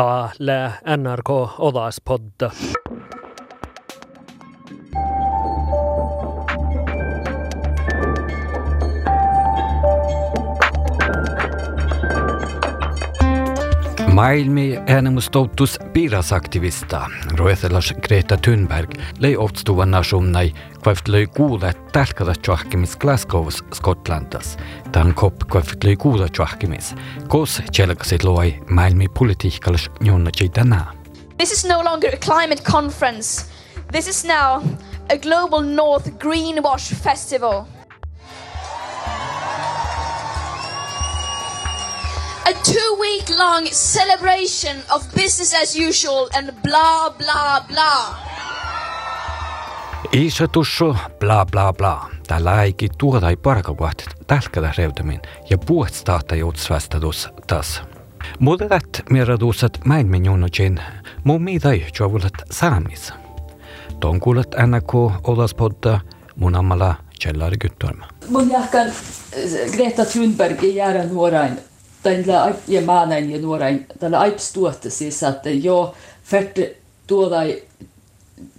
Täällä NRK Mailmi äänestautus piiras aktivista, ruetselas Greta Thunberg, lõi otsustuva nasunnai, kuivt lõi kuule tähkada tšahkimis Glasgow's Skotlandas. ta on kopp kuivt lõi kuule tšahkimis, koos tšelgasid loe maailmi poliitikalas njunnatši täna. This is no longer a climate conference, this is now a global north greenwash festival A two week long celebration of business as usual and blah blah blah. Iisa tussu, bla bla bla. Tällä äiki tuodai parkakoht tälkädä reudamin ja puhet tahta juutsvästadus tas. Muderat mieradusat maailmin junnojen muu miidai jovulat saamis. Ton kuulet NRK Olaspodda mun ammala Kjellari Guttorm. Mun jahkan Greta Thunberg i järä nuorain tällä ja maanain ja nuorain tällä aips tuotta siis että jo färte tuodai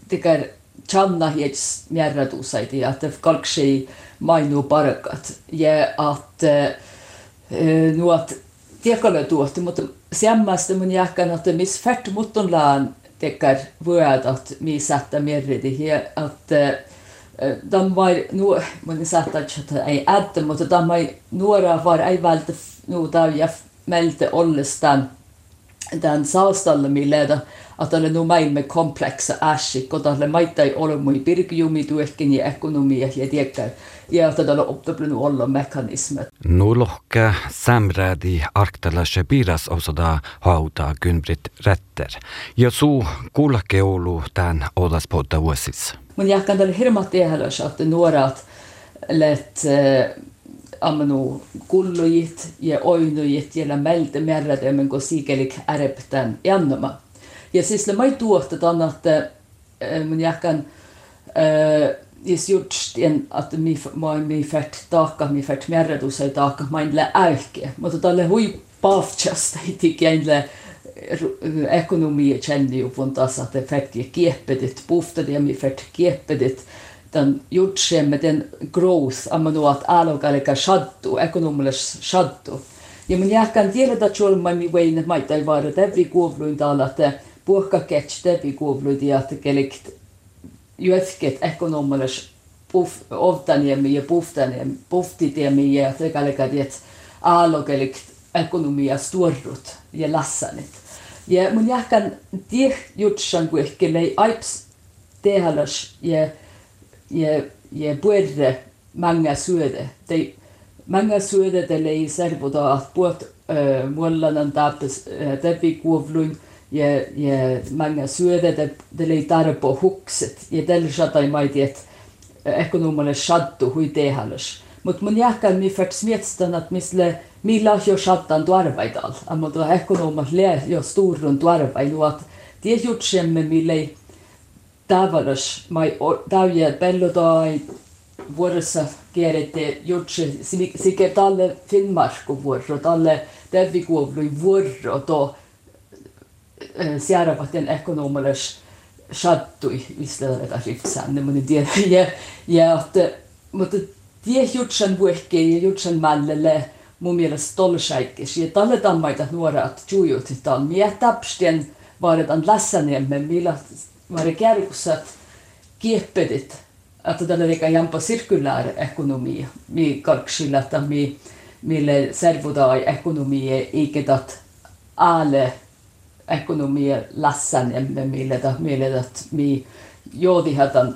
tekär channa hiets mjärradusait ja että kalksi mainu parakat ja että nuot tiekalle tuotti mutta semmästä mun jahkan että miss färt mutton laan tekär vuodat mi sätta merridi ja että de var nu mun satta että ei ädde mutta de var nuora var ei vältä nu där jag meldte ollestaan tämän saastalle millä että oli nu maailman kompleksa äsi, kun tälle maita ei ole mui pirkjumi tuekin ja ekonomia ja tiekkä. Ja että tällä optoplen olla mekanismet. Nu lohka samrädi arktalase piiras osada hauta Gunbrit Rätter. Ja suu kuulakeulu tämän odaspodda vuosis. Mun jahkan tällä hirmat tehdä, että nuorat let ammanu kullujit ja oinujit ja melte merradömen kun siikelik äreptän jannoma. Ja siis le mai tuohtat että mun jahkan is just en att mi mai mi färt taakka mi färt merradus ei taakka main le älke. Mutta tälle hui pavchasta itikänle ekonomia känni ju von tas att det färt kieppedet pufta det mi färt kieppedet den jutsemme den growth amanu at alogalika shaddu ekonomilis shaddu. Ja mun jahkan tiedä että mi vein maita ei vaara tevi kuovluin täällä että puhka ketch tevi kuovluin ja että kelikt juetsket ekonomilis puff ovtaniemi ja puftaniemi puftitiemi ja että kalika tiet alogelikt ekonomia sturrut ja lassanit. Ja mun jahkan tieh jutsan kuihkelei aips tehalas ja ja ja puerre manga suode te manga suode te lei servo da puot mullanan tapes tepi kuovluin ja ja manga suode te te lei tarpo hukset. Ja tel shatai maitiet ekonomale shadtu hui tehalas mut mun jahkan mi fert smietstan at misle millä jo shattan tuarvaidal amma to ekonomas le jo sturrun tuarvailu at tie jutsemme millei tavallis mai täyjä pellotai vuodessa kierrette jutsi sikä talle Finnmarku vuoro talle tävikuovlui vuoro to siarapaten ekonomilis sattui islata ripsänne mun tiedä. Ja että mutta tie jutsan vuohke ja jutsan mallelle mun mielestä tolsaikkis ja talle tammaita nuorat jujut tal mietapsten vaaditaan lässäniemme millä var det kärkusat kieppetit, että tällä eikä jampa sirkulär ekonomi, mi kalksilla, että mi mille servutai ekonomia eikä tat alle ekonomia lässan emme mille tat mille tat mi joodihatan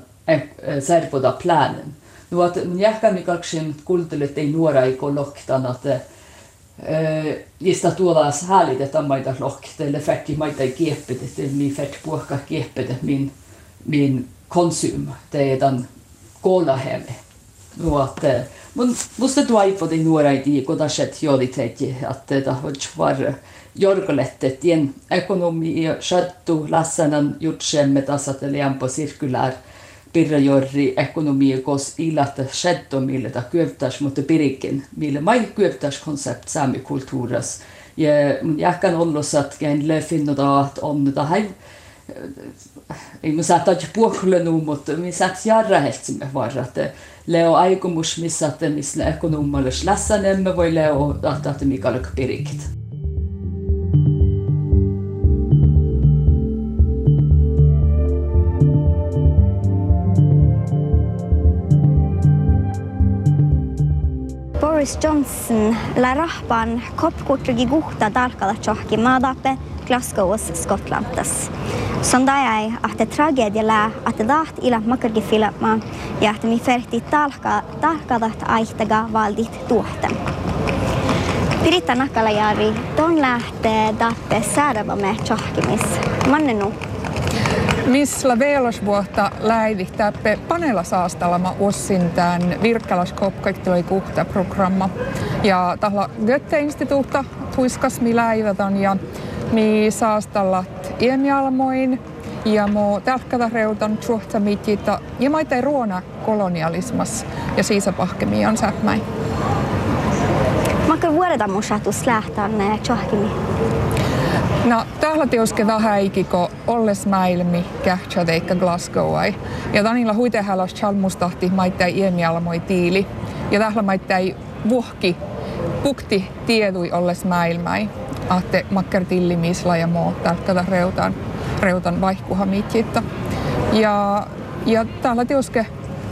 servuta planen. Nu att jähkä mi kalksin kultelet ei nuora ei koloktan, että Just att tuolla härligt että maita lokt eller färdig maita i kiepet että mi färdig puhka kiepet min min konsum. Det är den kolla hemme. Nu att mun musta tuaipo de nuora i kun det sett joli teki att det har var jorgolettet tien ekonomi. Ja shattu lassanan jutsemme tasatelian på cirkulär pirrajorri ekonomia kos ilata shetto mille ta kyöptäs mutta pirikin mille mai kyöptäs koncept saami kulttuuras ja mun jäkkän ollusat käin lefin att om det här ei mun saattaa puhulle nu mutta min saats jarra heltsimme varra että leo aikomus missä että missä ekonomallis lässänemme voi leo että että mikä oli pirikit. Boris Johnson la rahpan kopkutrigi guhta dalkala tjohki maadape Glasgow's Skotlantes. Sondajai ahte tragedia la ahte daht ila makargi filma ja ahte mi ferti talka talkadat aihtaga valdit tuohten. Pirita Nakalajärvi, ton lähtee dappe säädävämme tjohkimis. Mannenu Missä veelosvuotta läivi täppe panella saastalama ossin tämän virkkalas kopkaitteloi kuhta programma. Ja tahla Götte-instituutta tuiskas mi läivätön ja mi saastallat iemialmoin ja mo tälkkätä reutan tjuhta mitjita ja maita ruona kolonialismas ja siisa pahkemi on säpmäin. Mä kyllä vuodetaan mun lähtään tjohkimi. No, täällä tioske vähäikiko olles mäilmi kähtsä teikka Glasgowai. Ja tanilla huitehälos chalmustahti maittai iemialmoi tiili. Ja täällä maittai vuhki pukti tiedui olles mäilmäi. Ahte makker tillimisla ja muu täältä reutan, reutan vaihkuha mitjitta. Ja, ja täällä tioske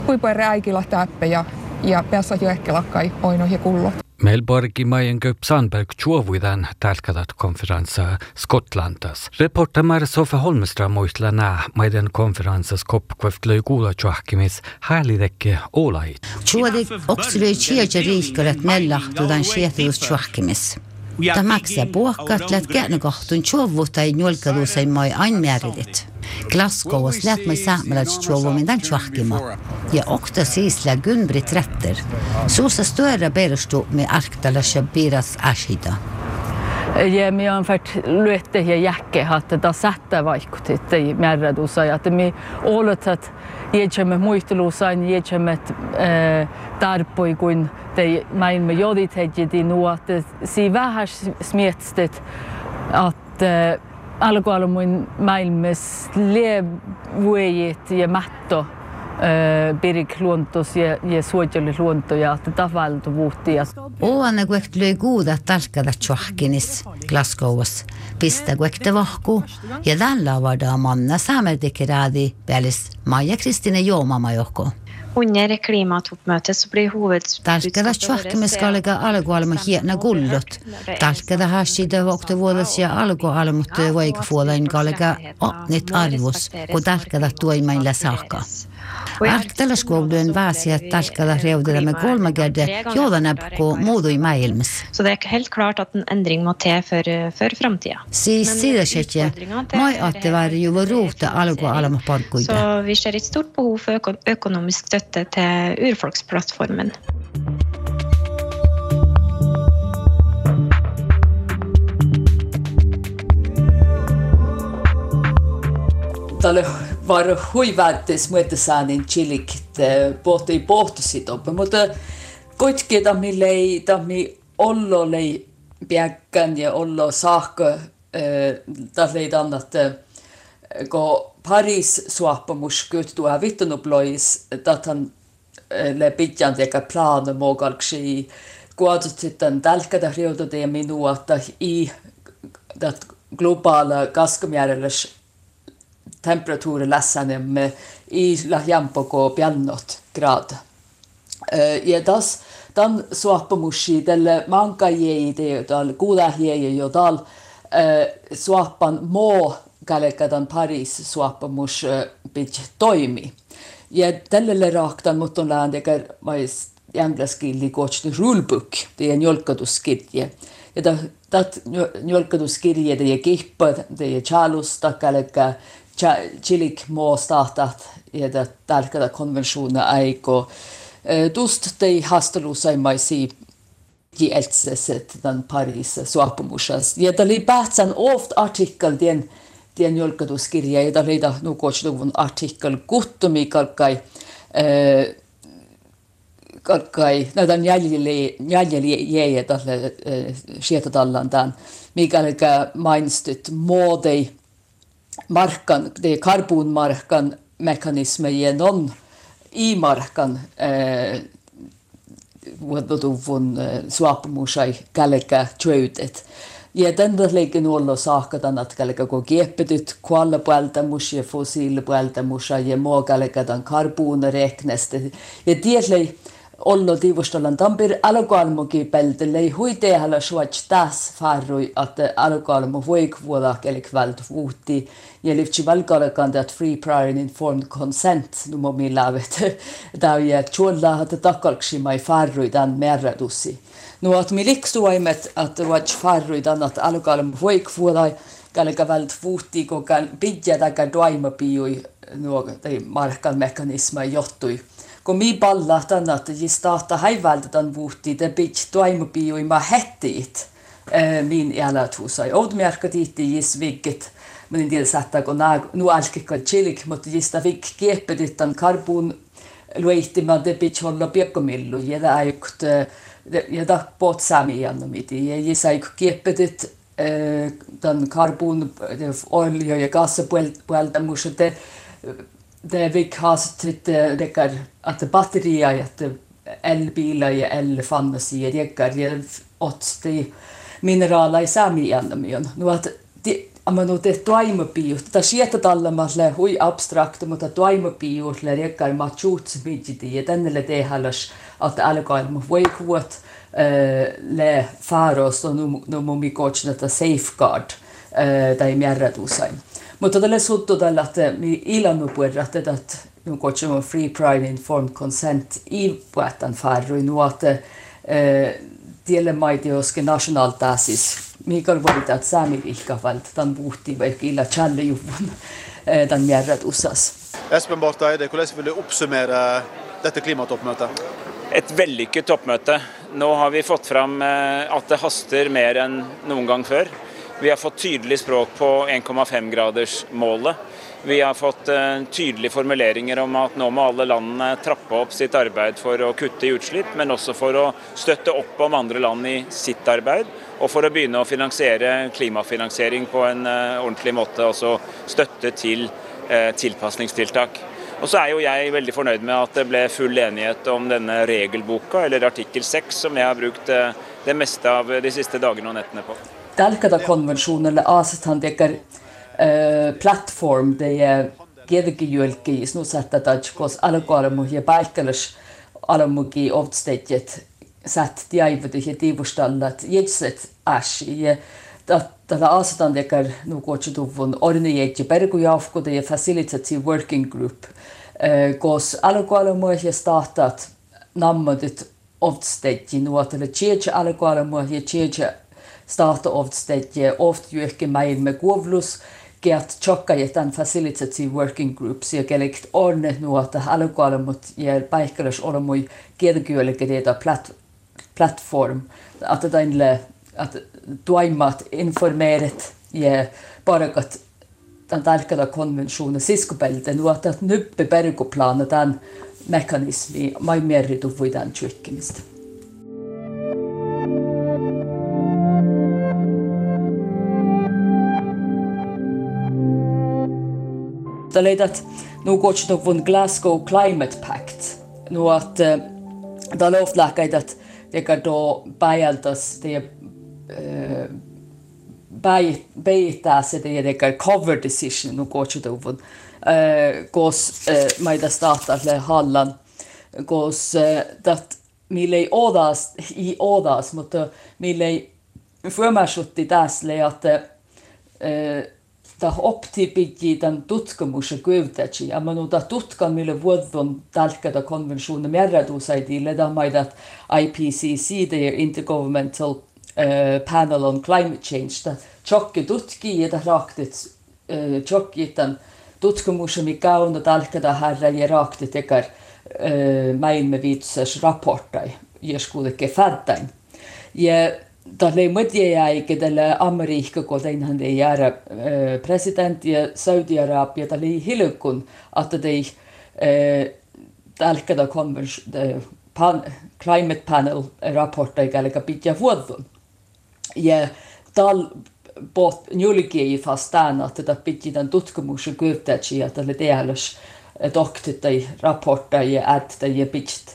huipuere äikillä täppä ja, ja päässä jo ehkä lakkai oino ja kullot. Melborgi Majenköp Sandberg Tjovuidan talkadat konferensa Skottlandas. Reporta Marisofa Holmström muistlana maiden konferensa skoppkvöftlöi kuula tjohkimis haalidekke olait. Tjodik oksylöi tjeja riikkulet mellahtudan sietijus tjohkimis ta maksab puhkast lätkään kohtun nagu tjovu tai njolkadu sai moi ain määridit. Glasgow's lät mig samlas tjovu mindan tjohkima. Ja okta sisla Gunbrit rätter. Sosa störa berestu med arktala shabiras ashida. Ja mi on färt lyötte ja jäkke että ta sättä vaikutti että määrädusa ja että mi oletat jeitsemme muistelusain jeitsemme tarpoi kuin te maailma jodit hedjidi nu että si vähän smietstet että alkualumuin maailmas levuejit ja matto pirik luontos ja, ja suojelle luonto ja tavaltuvuutti. Oana kuekt löi kuuda talkada tjohkinis Glasgowas. Pistä kuekte vahku ja tällä avada manna saamerdikiraadi päällis Maija Kristine Joomama johko. Under klimatoppmötet så blir hovedbudskapet Talkada skalega algo almuhietna gullot. Talkada hashida vakta vuodalsia algo almut voikafuolain galega otnit arvus, kun att tuoimain läsaakka. Arktella skoulun vaasia talkada reudida me kolmagerde jodanapko muudui maailmas. Så det är helt klart att en ändring måste till för, för framtiden. Siis siitä setje, moi atte var juvo ruuta algo almaparkuida. Så vi ser ett stort behov för ekonomisk stöd støtte til urfolksplattformen. Tälle var huiväytteis muetesäänin chilik pohtui pohtusit oppe, mutta kuitenkin tammi lei, tammi ollo lei piäkkän ja ollo saakka eh, tässä tälle tannat, eh, kun Paris suoppamus kyttua vittunuplois, tähän le pitjan teka plana mogalksi kuadut sitten tälkätä riututa ja minua, että i globala kaskamjärjellä temperatuuri lässänem i lahjampoko piannot grad. Ja tas tan suoppamushi tälle manka jei te tal kuuda jei jo tal suoppan mo kalekadan Paris suoppamus pitch toimi. Ja tälle rahtan mutton läändeker mais englanskilli kohtni rulebook, en jolkaduskirje. Ja ta tat jolkaduskirje det är kihpa, är chalusta kaleka chilik mo startat ja da talkada konventiona aiko. Dust tei hastelusa mai si di eltseset dan Paris suapumusas. Ja da li bahtsan oft artikkel den den jolkaduskirja ja da leida nu kohtnuvun artikkel kuttumi kalkai kai näitä jäljeli jäljeli jäi tälle sietatallan tämän mikäli mainstut muodei markan det karbonmarkan mekanismeja non i markan vuodotuvun suapumusai kälkä tröytet. Ja tällä leikin olla saakka tänät kälkä kun kieppetyt kuolla puolta musia fossiili puolta musia ja muu kälkä tämän karbuunarekneste. Ja tiedätkö, ollo tiivustolan tampir. Alukalmuki peltille huite hala suots taas farrui että alukalmu voik vuoda kelik vält vuutti ja lyfti valkalekan että free prior and informed consent nu må mi lavet da ja chulla hat takalksi mai farrui dan merradussi nu at mi likstuaimet että watch farrui dan että alukalmu voik vuoda kalka vält vuutti ko kan pidja taka doima piui nuo markan mekanisma johtui kun mi ballahtan att ge starta haivaldan vuhti det bit toimupiui ma hettiit. Min älä tusai oudmerkat itti jis vigget men en del satta kun nu alkikka chilik mutta jista vik kieppetit tan karbon luitti ma det bit holla piekkomillu ja da ajukt ja da bot sami jannomiti ja jis ajuk kieppetit tan karbon olja ja gassa puelta musete det vi kastet dekar att batterier att elbilar ja elfannasier dekar ja åt de mineraler i sami annamin. Nu att det amma no te toimapiu, ta sieltä tallamalle hui abstrakta, mutta toimapiu le rekar ma chuts bidjiti ja tänne tehalas että alkailma voi kuot le faros no no mumi kotsnata safeguard tai mierrätusain. Mutta tälle suttu tällä, että mi ilanu puhutaan, että nu kutsumme free pride informed consent i puhutaan farru nu että tielle maiti oske national tasis. Mikael voit että sami vihkavalt tämän puhti vaikka illa challe juvun tämän mierrät usas. Espen Barth Eide, hvordan vil du oppsummere dette klimatoppmøtet? Et vellykket toppmøte. Nå har vi fått fram at det haster mer enn noen gang før. Vi har fått tydelig språk på 1,5-gradersmålet. Vi har fått eh, tydliga formuleringer om att nu må alla landene trappe upp sitt arbete för att kutte i utslipp, men också för att stötta upp om andra land i sitt arbete och för att börja finansiera klimatfinansiering på en eh, ordentlig måte, alltså stötta till tillpassningstiltak. Och så är ju jag väldigt förnöjd med att det blev full enighet om denna regelboka, eller artikel 6, som jag har brukt eh, det mesta av de sista dagarna och nätterna på. Dalkada konvensjon eller asetan dekar uh, platform de gedegi julki snu sätta taj kos alakora mu ja paikkalas alamuki ovtstetjet sat diaivat ja tiivustallat jetset ashi ja tätä asetan dekar nu kutsutuvun ornijeet pergu jafkuda ja facilitative working group uh, kos alakora mu ja startat nammadit ovtstetji nuotele tjeje alakora mu ja tjeje starta ofte oft juhke mai me govlus geat chokka ja tämän facilitative working groups ja kelikt orne nuota alukoalemut ja paikkalas olemui kielkyölle det plat plattform att det inle att tuaimat informeeret ja parakat tämän tärkeä konventionen siskopelten nuota nyppe perikoplana tämän mekanismi mai merritu voidaan trykkimistä. Da leid att nu går det från Glasgow Climate Pact. Nu att uh, da lovt läkait att det kan då bajaltas det uh, beitää se det det cover decision nu går det från uh, kos uh, maida startalle hallan kos uh, dat mille odas i odas mutta mille förmärsjutti tässä että uh, ta optipigi tämän tutkimuksen köytäci. Ja manu ta tutkan mille vuodon tälkätä konventiona määrätusaitille da maidat IPCC, the Intergovernmental uh, Panel on Climate Change, ta tjokki tutki ja ta raktit uh, tjokki tämän tutkimuksen mikä on tälkätä herra ja raktit ekar uh, mäimme viitses raportai, jos kuitenkin fättäin. Ja dat le mudiaige de le Amerika go ein de jare uh, president ja Saudi-Arabia dat le hilukun at de uh, dalka da pan, climate panel raportta ikään pitää vuodun. Ja tal bot njulgi fastaan, että tätä pitää tutkimuksen kyrtäksi, että tälle tehdäs doktitai raportta ja että ja pitää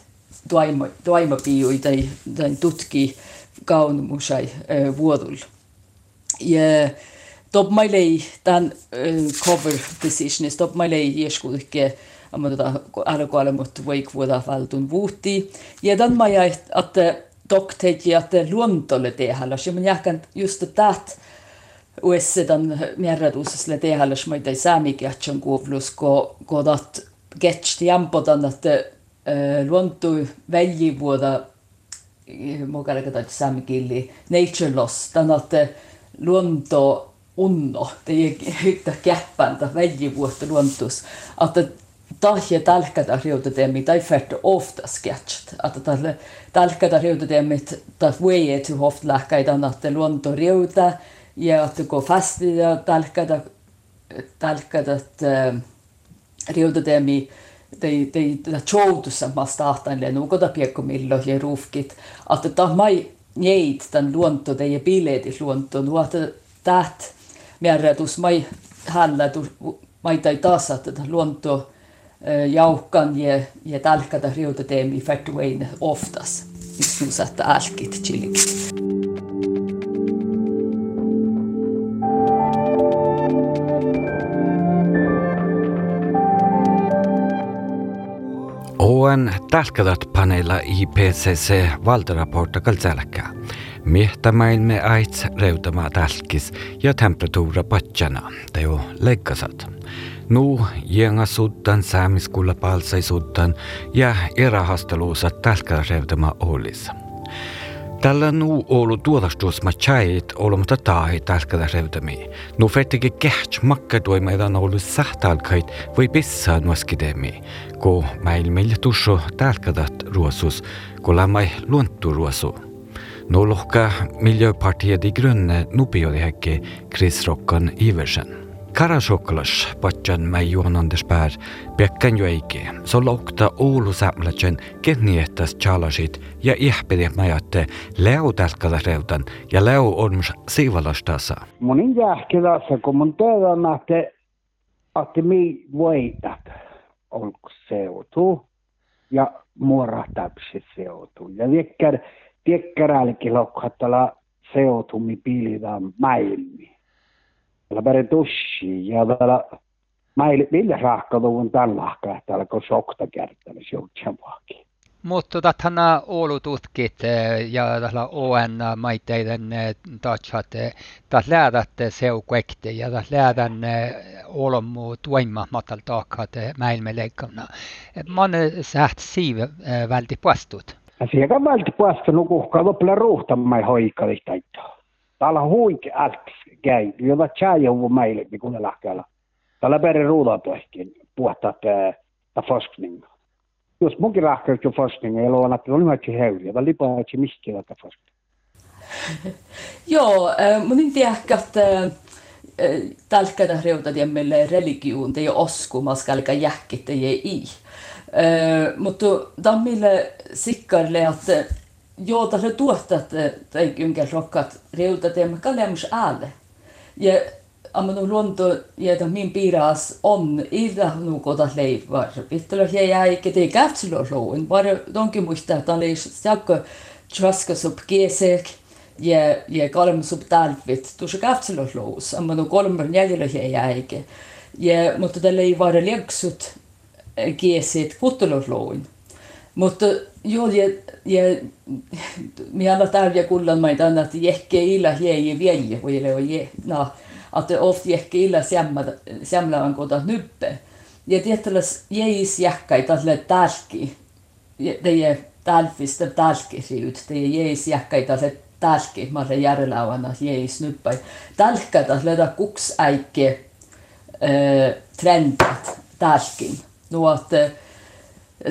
toima, toimapiui tai, tai tutki kaunumusai vuodulla. Ja top mai lei tämän cover decision, top mai lei ieskulikke amma tota alkoalle mut voik vuoda valtun vuhti. Ja tämän mai että dokteet ja että luontolle tehdä, ja mä jäkän just tätä USA tämän määrätuuselle tehdä, mä ei saamikiatsan kuulus, kun kodat getsti jampotan, että luonto väljivuoda mukana katsoi saamikilli nature loss, tämän että luonto unno, det är hyttä käppäntä väljivuotta luontus, että tahje tälkätä riutatemi tai färt ofta sketchet. Että tälkätä riutatemmit tai voi et ofta lähkäitä että luonto riuta. Ja että kun fasti ja tälkätä tälkätä riutatemi tei tei tätä joutussa mä stahtan le nuko piekko millo ja ruufkit. Että tah mai njeit tämän luonto tei biletit luonto nuota tät määrätus mai hällä mai tai taas että luonto jauhkan ja, ja tälkätä riutateemi färtuein oftas. Just nu satta älkit chilling. haluan tarkkarat panella IPCC valdrapporta kaltsalakka. Mihtamailme aits reutama talkis ja temperatura patsana, teo leikkasat. Nu jenga suddan saamiskulla palsaisuddan ja erahasteluusa talkkareutama olis. Tällä nuu olu tuolastus ma chait olematta tai taskada revdami. Nu fettige kehts makka tuima edan olu sähtalkait või pissa nuaskidemi. Ko meil meil tusho talkadat ruosus, ko lämmai luontu ruosu. Nu lohka miljöpartiet i grunne nu biodihäkke Chris Rockan Iversen. Karasoklas patjan mai Anders Pär pekkan joike, so lokta Oulu sämlätsen kenniehtäs chalasit ja ihpede majatte leu tälkala reutan ja leu on siivalastasa. Monin jähkelässä kun mun tehdään, että että mi voitat olko seutu ja muora täpsi seutu. Ja viekkär, viekkäräälläkin lokkattala seutu mi piilidaan mäilmi la paretossi ja täällä Maili, millä rahka tuon tämän lahka, että alkoi sokta kertaa, niin se on jamaakin. Mutta tota, tähän oulututkit eh, ja tällä ON maiteiden eh, tatsat, eh, tässä lähdätte seukuekti ja tässä lähdän olmu tuimma matal taakkat maailmanleikkana. Mä oon säht siiv välti puastut. Asiakkaan välti puastut, nukuhkaa lopulla ruuhtamai hoikalista. Täällä on huike älks käy, jota tjäjouvu meille, niin kun lähkällä. Täällä peri ruudatuehkin puhtaa tämä forskning. Jos munkin lähkällä jo forskning, ei ole että on hyvä heuriä, tai lipaa että mistä tätä forskning. Joo, mun en tiedä, että tälkätä reutatiemmille religioon, te ei oskumas, kalka jäkkit, ei ei. Mutta tammille sikkarille, että joo, tässä tuottat, tai kynkä rokkat reutateemme kalemus äälle. Ja amma luonto ja min piiras on ilta nukota leipvar. Vittelo he jäi kete käpsilo loun. Bara donkin muista, että on leis jakko traska sub gesek ja ja kalm sub talvit. Tuossa käpsilo lous. Amma no kolmar neljällä he jäi. Ja mutta tällä ei vara lieksut geset kuttelo loun. Mutta joo, ja, ja minä annan täydiä kullan maita, että jehke illa hieji vielä, voi ole no, että ofta jehke illa sämlävän kota nyppe. Ja tietysti jäis jähkai tälle tälki, teidän tälfistä tälki siut, teidän jäis jähkai tälle tälki, mä olen järjelauana jäis nyppäi. Tälkkä tälle kuks äikke trendit tälkin. No, että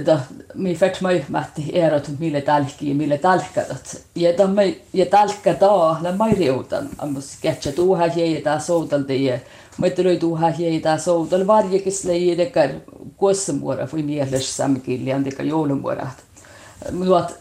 da mi fetch mai matti erot mille talki mille talkadat ja da mai ja talka da la mai reutan ammus ketcha tu ha je da soutal de mai tuli tu ha je da soutal varje kisle de kar kosmuora foi mieles samkilli andika joulumuorat nuot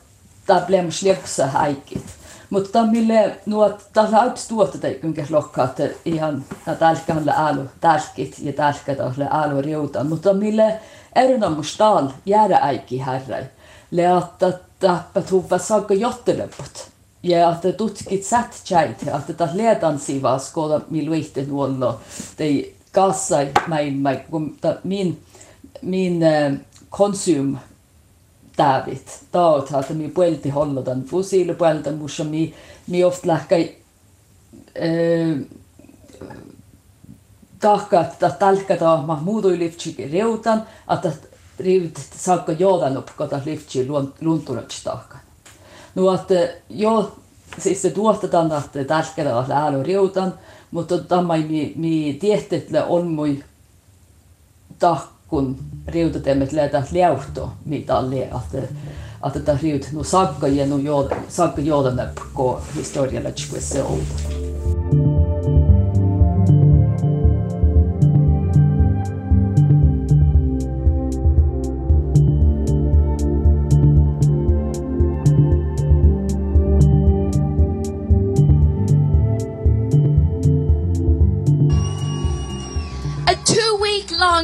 ta blem slepsa haikit. Mutta mille nuot tällä aips tuotta tai kuinka lokkaat ihan tälkähän äälu tälkit ja tälkä tälle äälu riutan. Mutta mille erinomus tal jäädä äikki herrai. Le että tappa tuva saakka jottelepot. Ja että tutkit sät tjait, että tätä leetan sivaa skoda miluihte nuollo. Tei kassai mäin, kun min, min konsum tävit. Taot että mi puelti hollodan fossiilipuelta, mutta mi, mi ofta äh, tahka, että tälkätä ma muutu liftsi reutan, että riivit saakka joodan upp, kota liftsi luontunut tahka. No että jo, siis se tuotetaan, että tälkätä läälu reutan, mutta tämä mi, mi tiehtetle on mui tahka kun riutatemet lähtee liauhto, mitä on että että tämä riut no sakka ja no jood sakka joodan historialla se on.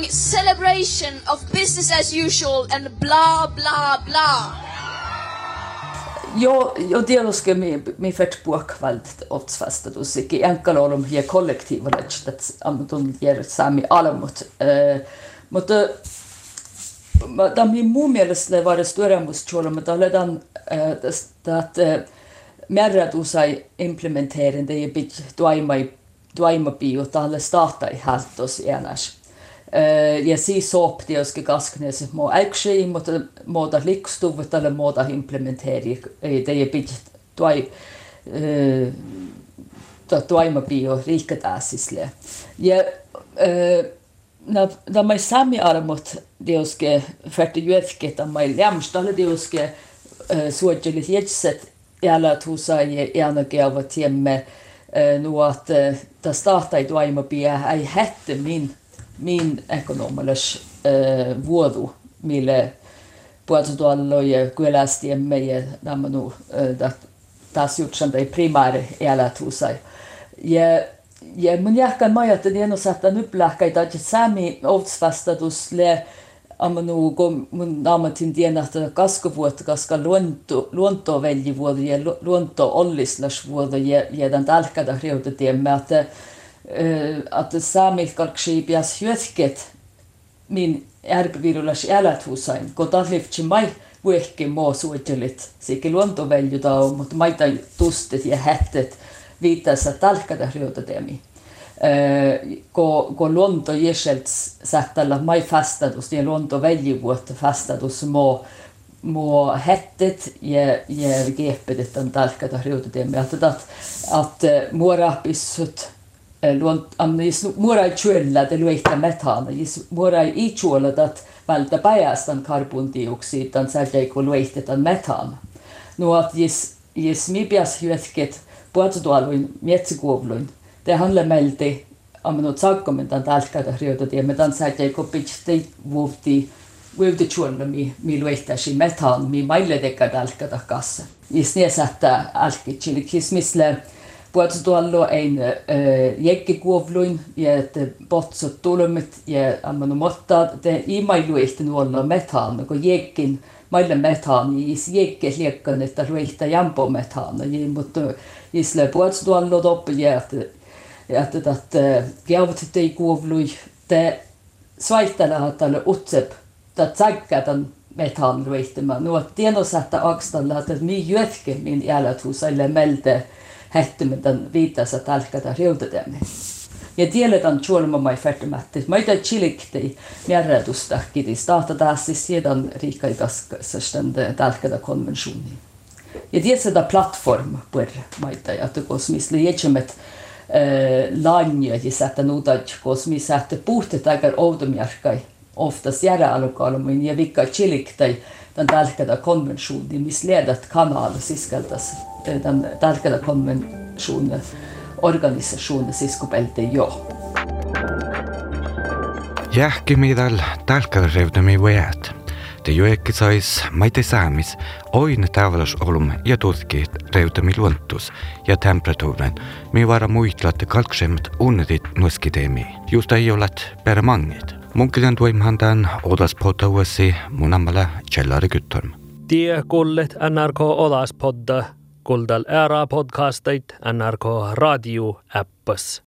Long celebration of business as usual and blah blah blah. Jo, jo dieloske mi, mi fett puokvalt otsvastatusiki enkalolum ja kollektiivalla, että ammutun jär sami alamut. Uh, mutta tämä min mun mielestä var det stora muschola, mutta oletan, uh, että uh, märrät usai implementering, det är bit tuaimai tuaimapi, tälle startai haltos enäs. Uh, ja siis soopti, jos kaskneessa mo äksyi, mutta muuta likstuvat tälle muuta implementeeri. Ei teidän pitää tuai tuaima bio riikkatäsisle. Ja na da mai sami armot deuske färte juetke da mai lämstalle deuske suojelis jetset jällä tuusa ja ena geava tiemme nu att da starta i tuaima bio ei hette min min ekonomallis äh, vuodu, mille puolitoista ja kylästiemme ja nämä äh, taas jutsan tai primaari elätusai. Ja ja mun jahkan majat että en osaa nyt lähkäitä, että sami ovtsvastatus le amanu kun mun ammatin että kaskovuotta, koska luonto, luonto veljivuodo ja luonto ollislasvuodo ja, ja tämän tälkätä riutatiemme, että att saamilkalksiipias hyötket min ärpivirulas äläthusain, kun tahlifti mai vuehki moo suojelit, sikä luontoveljuta on, mutta maita tustet ja hättet viittassa talkata ryötätemi. Kun ko luonto jäselt sähtällä mai fastadus, ja luonto veljuvuotta fastadus moo må hettet ja, ja gepedet on talkata ryötätemi. Että, että muorapissut luont am is murai chuella de luita metana is murai i chuola dat valta päjästän karbondioksidan särjei kun luitetan metana. No att is is mi pias hyötket puoltualuin mietsikuovluin. Det handlar melti am no tsakkomen tan tälkätä ryötä tie metan särjei kun pitsti vuotti vuotti chuola mi mi luitasi metan mi maille dekka tälkätä kassa. Is nie sättää älkki chilikis puolitoista ein jäkkikuovluin ja että potsot tulmit ja amman mutta te imailu ehti nuolla metaan kun jäkkin maille metaan ja is jäkke liekkan että ruihta jampo metaan ja mutta isle puolitoista topp ja että että että käyvät te kuovlui te svaittele tälle utsep ta tsakka tämän metaan ruihtamaan nuo tienosättä akstalla että mi jötke min jälät husaille melte hättymätön viittasa talkata riutatemme. Ja tiedetään juolma mai färtimätti. Mä itä chilikti märrätusta kitis tahta taas siis sedan riikaikaskasastan talkata konventioni. Ja tiedetään plattform per maita, että kos misli jätsemet lanja ja sättä nuutat, kos mi sättä puhtet outomjärkai oftast järelealukalmin ja vika chiliktai tämän tärkeää konvensuunia, missä leidät kanaalle siskeltäisi tämän eh, tärkeää konvensuunia organisasuunia siskupeltiin jo. Jähkimidal tärkeyrevdämi väät. Te joekki sais maite saamis oin tavallis olum ja tutki revdämi luontus ja temperatuuren, mi vara muitlatte kalksemmat unnedit nuskidemi, just ei olet per mangit. Munkilen tuimhandan odas potauasi munamala cellari kyttorm. Tie kullet NRK Odaspodda, kuldal ära podcastait NRK radio äppas.